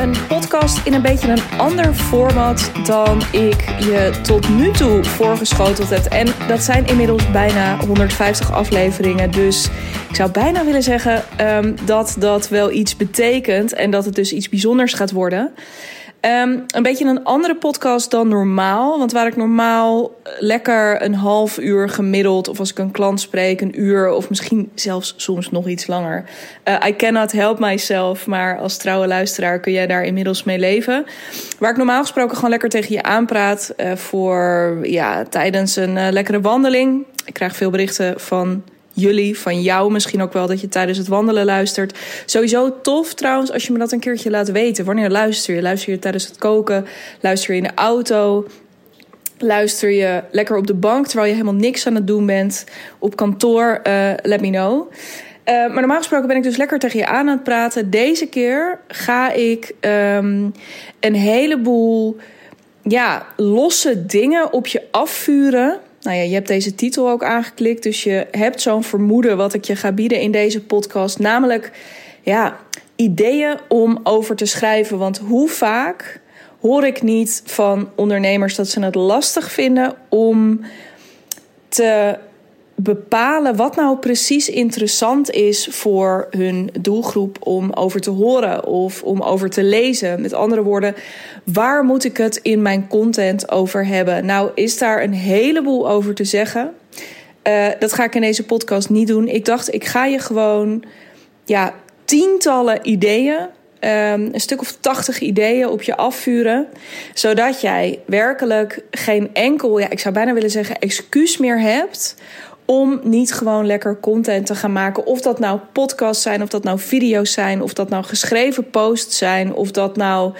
Een podcast in een beetje een ander format dan ik je tot nu toe voorgeschoteld heb. En dat zijn inmiddels bijna 150 afleveringen. Dus ik zou bijna willen zeggen um, dat dat wel iets betekent en dat het dus iets bijzonders gaat worden. Um, een beetje een andere podcast dan normaal. Want waar ik normaal lekker een half uur gemiddeld, of als ik een klant spreek, een uur of misschien zelfs soms nog iets langer. Uh, I cannot help myself, maar als trouwe luisteraar kun jij daar inmiddels mee leven. Waar ik normaal gesproken gewoon lekker tegen je aanpraat uh, voor ja, tijdens een uh, lekkere wandeling. Ik krijg veel berichten van jullie, van jou misschien ook wel, dat je tijdens het wandelen luistert. Sowieso tof trouwens als je me dat een keertje laat weten. Wanneer luister je? Luister je tijdens het koken? Luister je in de auto? Luister je lekker op de bank terwijl je helemaal niks aan het doen bent? Op kantoor? Uh, let me know. Uh, maar normaal gesproken ben ik dus lekker tegen je aan aan het praten. Deze keer ga ik um, een heleboel ja, losse dingen op je afvuren nou ja, je hebt deze titel ook aangeklikt, dus je hebt zo'n vermoeden wat ik je ga bieden in deze podcast. Namelijk, ja, ideeën om over te schrijven. Want hoe vaak hoor ik niet van ondernemers dat ze het lastig vinden om te bepalen wat nou precies interessant is voor hun doelgroep om over te horen of om over te lezen. Met andere woorden, waar moet ik het in mijn content over hebben? Nou, is daar een heleboel over te zeggen. Uh, dat ga ik in deze podcast niet doen. Ik dacht, ik ga je gewoon ja, tientallen ideeën Um, een stuk of tachtig ideeën op je afvuren. Zodat jij werkelijk geen enkel, ja, ik zou bijna willen zeggen, excuus meer hebt om niet gewoon lekker content te gaan maken. Of dat nou podcasts zijn, of dat nou video's zijn, of dat nou geschreven posts zijn, of dat nou.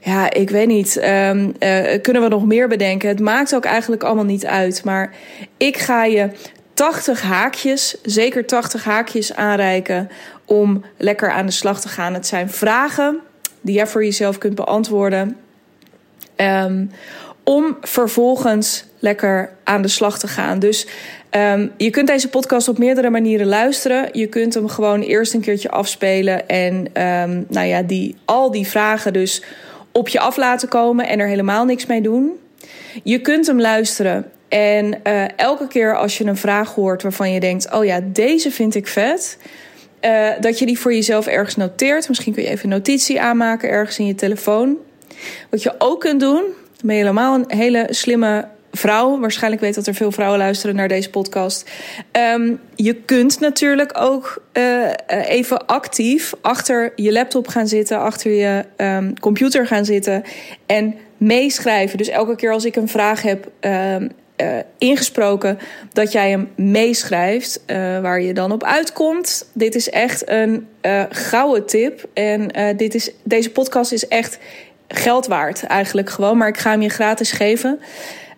Ja, ik weet niet. Um, uh, kunnen we nog meer bedenken? Het maakt ook eigenlijk allemaal niet uit. Maar ik ga je 80 haakjes, zeker 80 haakjes aanreiken om lekker aan de slag te gaan. Het zijn vragen die jij voor jezelf kunt beantwoorden. Um, om vervolgens lekker aan de slag te gaan. Dus um, je kunt deze podcast op meerdere manieren luisteren. Je kunt hem gewoon eerst een keertje afspelen en um, nou ja, die, al die vragen dus op je af laten komen en er helemaal niks mee doen. Je kunt hem luisteren en uh, elke keer als je een vraag hoort waarvan je denkt: oh ja, deze vind ik vet. Uh, dat je die voor jezelf ergens noteert. Misschien kun je even een notitie aanmaken ergens in je telefoon. Wat je ook kunt doen, ben je helemaal een hele slimme vrouw. Waarschijnlijk weet dat er veel vrouwen luisteren naar deze podcast. Um, je kunt natuurlijk ook uh, even actief achter je laptop gaan zitten, achter je um, computer gaan zitten en meeschrijven. Dus elke keer als ik een vraag heb. Um, uh, ingesproken dat jij hem meeschrijft, waar je dan op uitkomt. Dit is echt een gouden tip. En dit is, deze podcast is echt geld waard eigenlijk gewoon. Maar ik ga hem je gratis geven.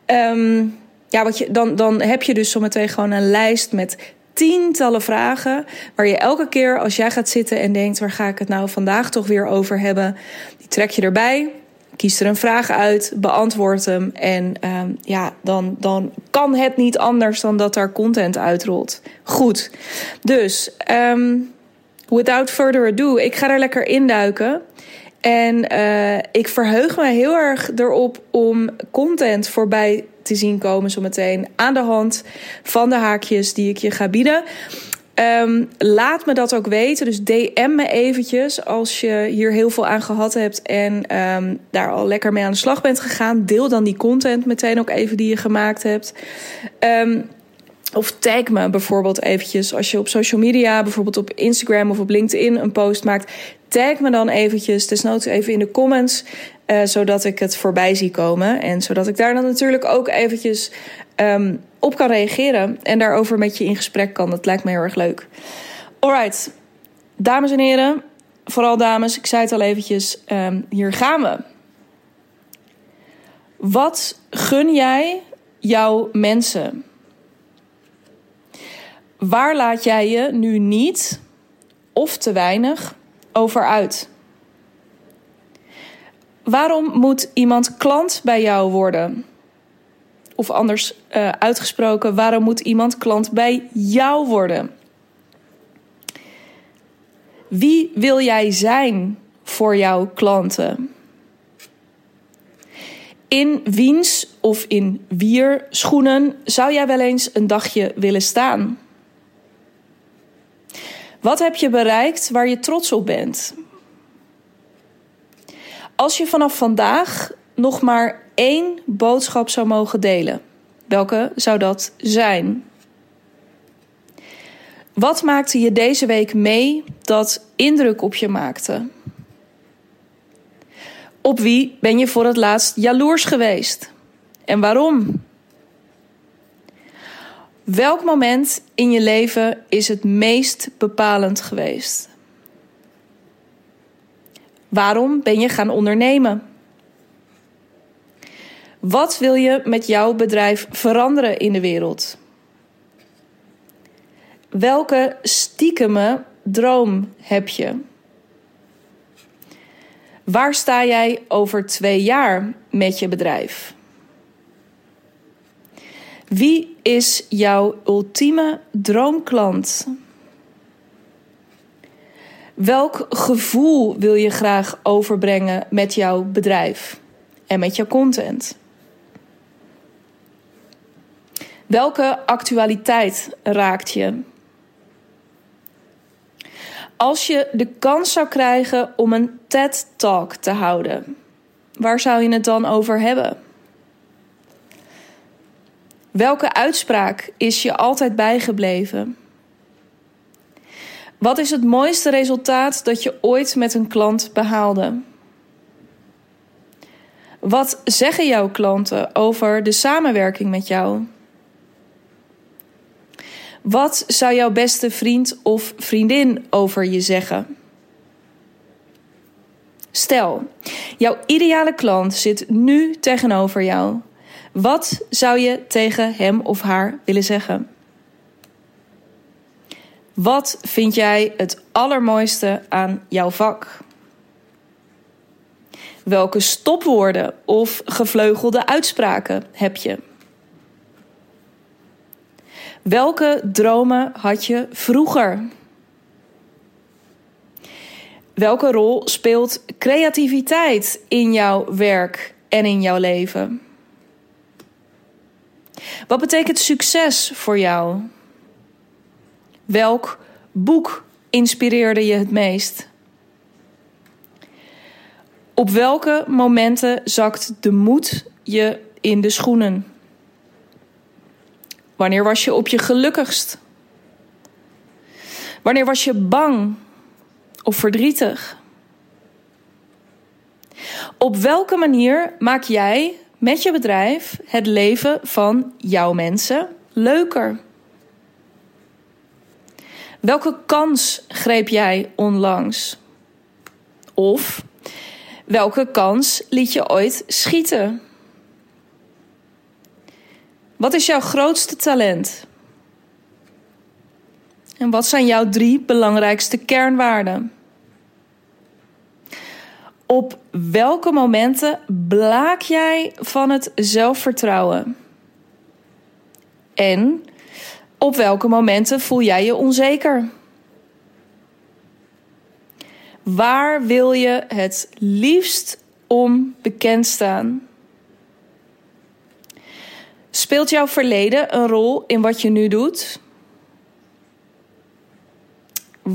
Um, ja, wat je, dan, dan heb je dus zometeen gewoon een lijst met tientallen vragen. Waar je elke keer als jij gaat zitten en denkt: waar ga ik het nou vandaag toch weer over hebben? Die trek je erbij. Kies er een vraag uit, beantwoord hem. En um, ja, dan, dan kan het niet anders dan dat er content uitrolt. Goed. Dus, um, without further ado, ik ga er lekker induiken. En uh, ik verheug me heel erg erop om content voorbij te zien komen zometeen aan de hand van de haakjes die ik je ga bieden. Um, laat me dat ook weten. Dus DM me eventjes als je hier heel veel aan gehad hebt en um, daar al lekker mee aan de slag bent gegaan. Deel dan die content meteen ook even die je gemaakt hebt. Um, of tag me bijvoorbeeld eventjes als je op social media, bijvoorbeeld op Instagram of op LinkedIn een post maakt. Tag me dan eventjes, desnoods even in de comments, uh, zodat ik het voorbij zie komen. En zodat ik daar dan natuurlijk ook eventjes um, op kan reageren en daarover met je in gesprek kan. Dat lijkt me heel erg leuk. Alright, dames en heren, vooral dames, ik zei het al eventjes, um, hier gaan we. Wat gun jij jouw mensen? Waar laat jij je nu niet of te weinig over uit? Waarom moet iemand klant bij jou worden? Of anders uh, uitgesproken, waarom moet iemand klant bij jou worden? Wie wil jij zijn voor jouw klanten? In wiens of in wier schoenen zou jij wel eens een dagje willen staan? Wat heb je bereikt waar je trots op bent? Als je vanaf vandaag nog maar één boodschap zou mogen delen, welke zou dat zijn? Wat maakte je deze week mee dat indruk op je maakte? Op wie ben je voor het laatst jaloers geweest? En waarom? Welk moment in je leven is het meest bepalend geweest? Waarom ben je gaan ondernemen? Wat wil je met jouw bedrijf veranderen in de wereld? Welke stiekeme droom heb je? Waar sta jij over twee jaar met je bedrijf? Wie is jouw ultieme droomklant? Welk gevoel wil je graag overbrengen met jouw bedrijf en met jouw content? Welke actualiteit raakt je? Als je de kans zou krijgen om een TED-talk te houden, waar zou je het dan over hebben? Welke uitspraak is je altijd bijgebleven? Wat is het mooiste resultaat dat je ooit met een klant behaalde? Wat zeggen jouw klanten over de samenwerking met jou? Wat zou jouw beste vriend of vriendin over je zeggen? Stel, jouw ideale klant zit nu tegenover jou. Wat zou je tegen hem of haar willen zeggen? Wat vind jij het allermooiste aan jouw vak? Welke stopwoorden of gevleugelde uitspraken heb je? Welke dromen had je vroeger? Welke rol speelt creativiteit in jouw werk en in jouw leven? Wat betekent succes voor jou? Welk boek inspireerde je het meest? Op welke momenten zakt de moed je in de schoenen? Wanneer was je op je gelukkigst? Wanneer was je bang of verdrietig? Op welke manier maak jij met je bedrijf het leven van jouw mensen leuker? Welke kans greep jij onlangs? Of welke kans liet je ooit schieten? Wat is jouw grootste talent? En wat zijn jouw drie belangrijkste kernwaarden? Op welke momenten blaak jij van het zelfvertrouwen? En op welke momenten voel jij je onzeker? Waar wil je het liefst om bekend staan? Speelt jouw verleden een rol in wat je nu doet?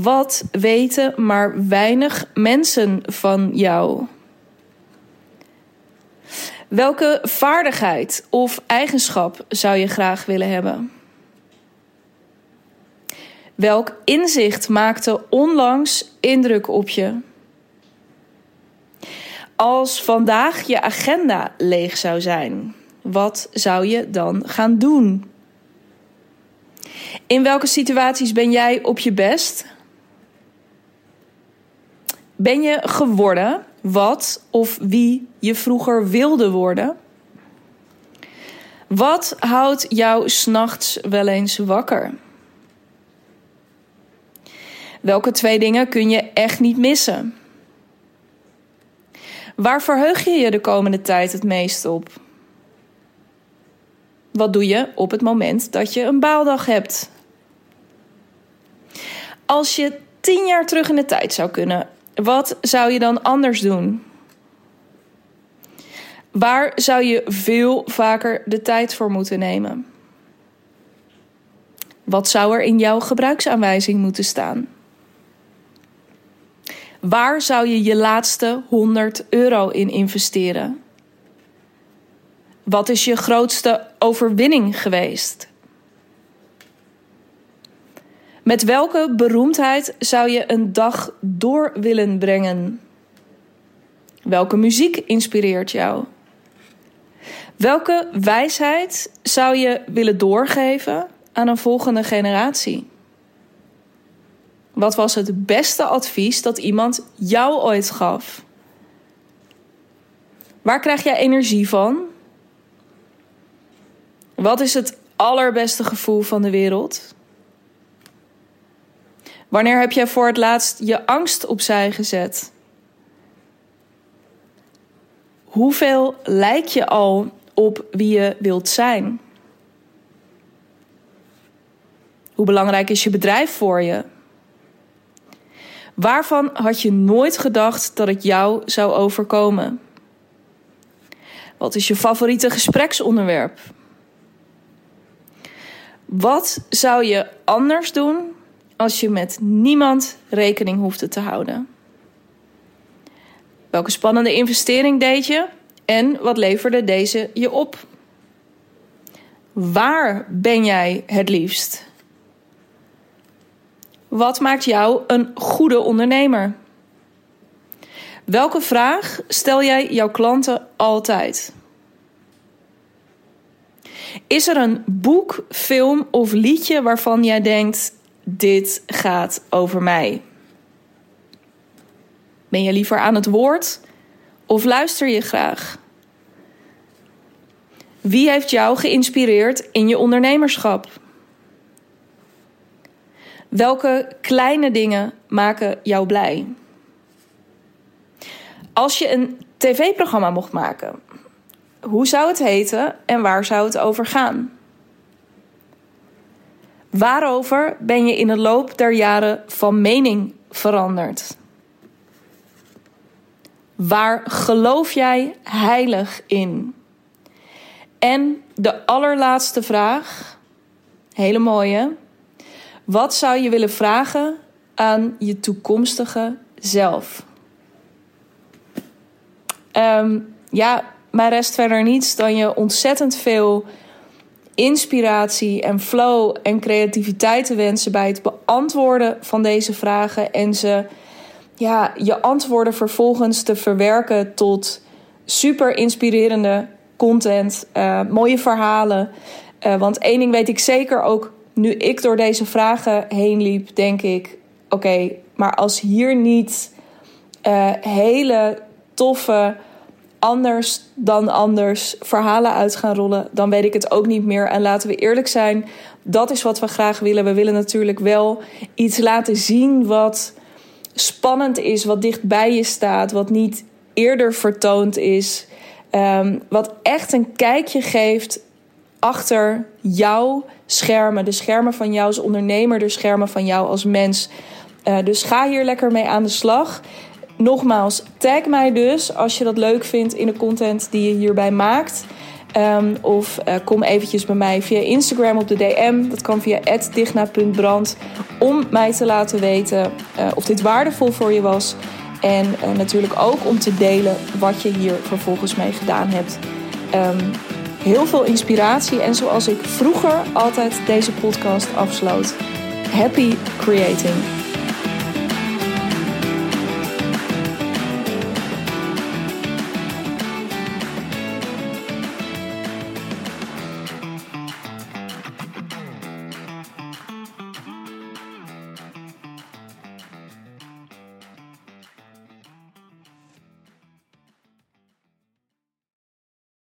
Wat weten maar weinig mensen van jou? Welke vaardigheid of eigenschap zou je graag willen hebben? Welk inzicht maakte onlangs indruk op je? Als vandaag je agenda leeg zou zijn, wat zou je dan gaan doen? In welke situaties ben jij op je best? Ben je geworden wat of wie je vroeger wilde worden? Wat houdt jou s'nachts wel eens wakker? Welke twee dingen kun je echt niet missen? Waar verheug je je de komende tijd het meest op? Wat doe je op het moment dat je een baaldag hebt? Als je tien jaar terug in de tijd zou kunnen, Wat zou je dan anders doen? Waar zou je veel vaker de tijd voor moeten nemen? Wat zou er in jouw gebruiksaanwijzing moeten staan? Waar zou je je laatste 100 euro in investeren? Wat is je grootste overwinning geweest? Met welke beroemdheid zou je een dag door willen brengen? Welke muziek inspireert jou? Welke wijsheid zou je willen doorgeven aan een volgende generatie? Wat was het beste advies dat iemand jou ooit gaf? Waar krijg jij energie van? Wat is het allerbeste gevoel van de wereld? Wanneer heb jij voor het laatst je angst opzij gezet? Hoeveel lijk je al op wie je wilt zijn? Hoe belangrijk is je bedrijf voor je? Waarvan had je nooit gedacht dat het jou zou overkomen? Wat is je favoriete gespreksonderwerp? Wat zou je anders doen als je met niemand rekening hoefde te houden? Welke spannende investering deed je en wat leverde deze je op? Waar ben jij het liefst? Wat maakt jou een goede ondernemer? Welke vraag stel jij jouw klanten altijd? Is er een boek, film of liedje waarvan jij denkt: dit gaat over mij? Ben je liever aan het woord of luister je graag? Wie heeft jou geïnspireerd in je ondernemerschap? Welke kleine dingen maken jou blij? Als je een tv-programma mocht maken, hoe zou het heten en waar zou het over gaan? Waarover ben je in de loop der jaren van mening veranderd? Waar geloof jij heilig in? En de allerlaatste vraag, hele mooie. Wat zou je willen vragen aan je toekomstige zelf? Um, ja, maar rest verder niets dan je ontzettend veel inspiratie en flow en creativiteit te wensen bij het beantwoorden van deze vragen en ze ja, je antwoorden vervolgens te verwerken tot super inspirerende content, uh, mooie verhalen. Uh, want één ding weet ik zeker ook nu ik door deze vragen heen liep, denk ik: oké, maar als hier niet uh, hele toffe anders dan anders verhalen uit gaan rollen, dan weet ik het ook niet meer. En laten we eerlijk zijn, dat is wat we graag willen. We willen natuurlijk wel iets laten zien wat spannend is, wat dicht bij je staat, wat niet eerder vertoond is. Um, wat echt een kijkje geeft achter jouw schermen. De schermen van jou als ondernemer, de schermen van jou als mens. Uh, dus ga hier lekker mee aan de slag. Nogmaals, tag mij dus als je dat leuk vindt in de content die je hierbij maakt. Um, of uh, kom eventjes bij mij via Instagram op de DM. Dat kan via digna.brand. Om mij te laten weten uh, of dit waardevol voor je was. En uh, natuurlijk ook om te delen wat je hier vervolgens mee gedaan hebt. Um, heel veel inspiratie. En zoals ik vroeger altijd deze podcast afsloot. Happy creating.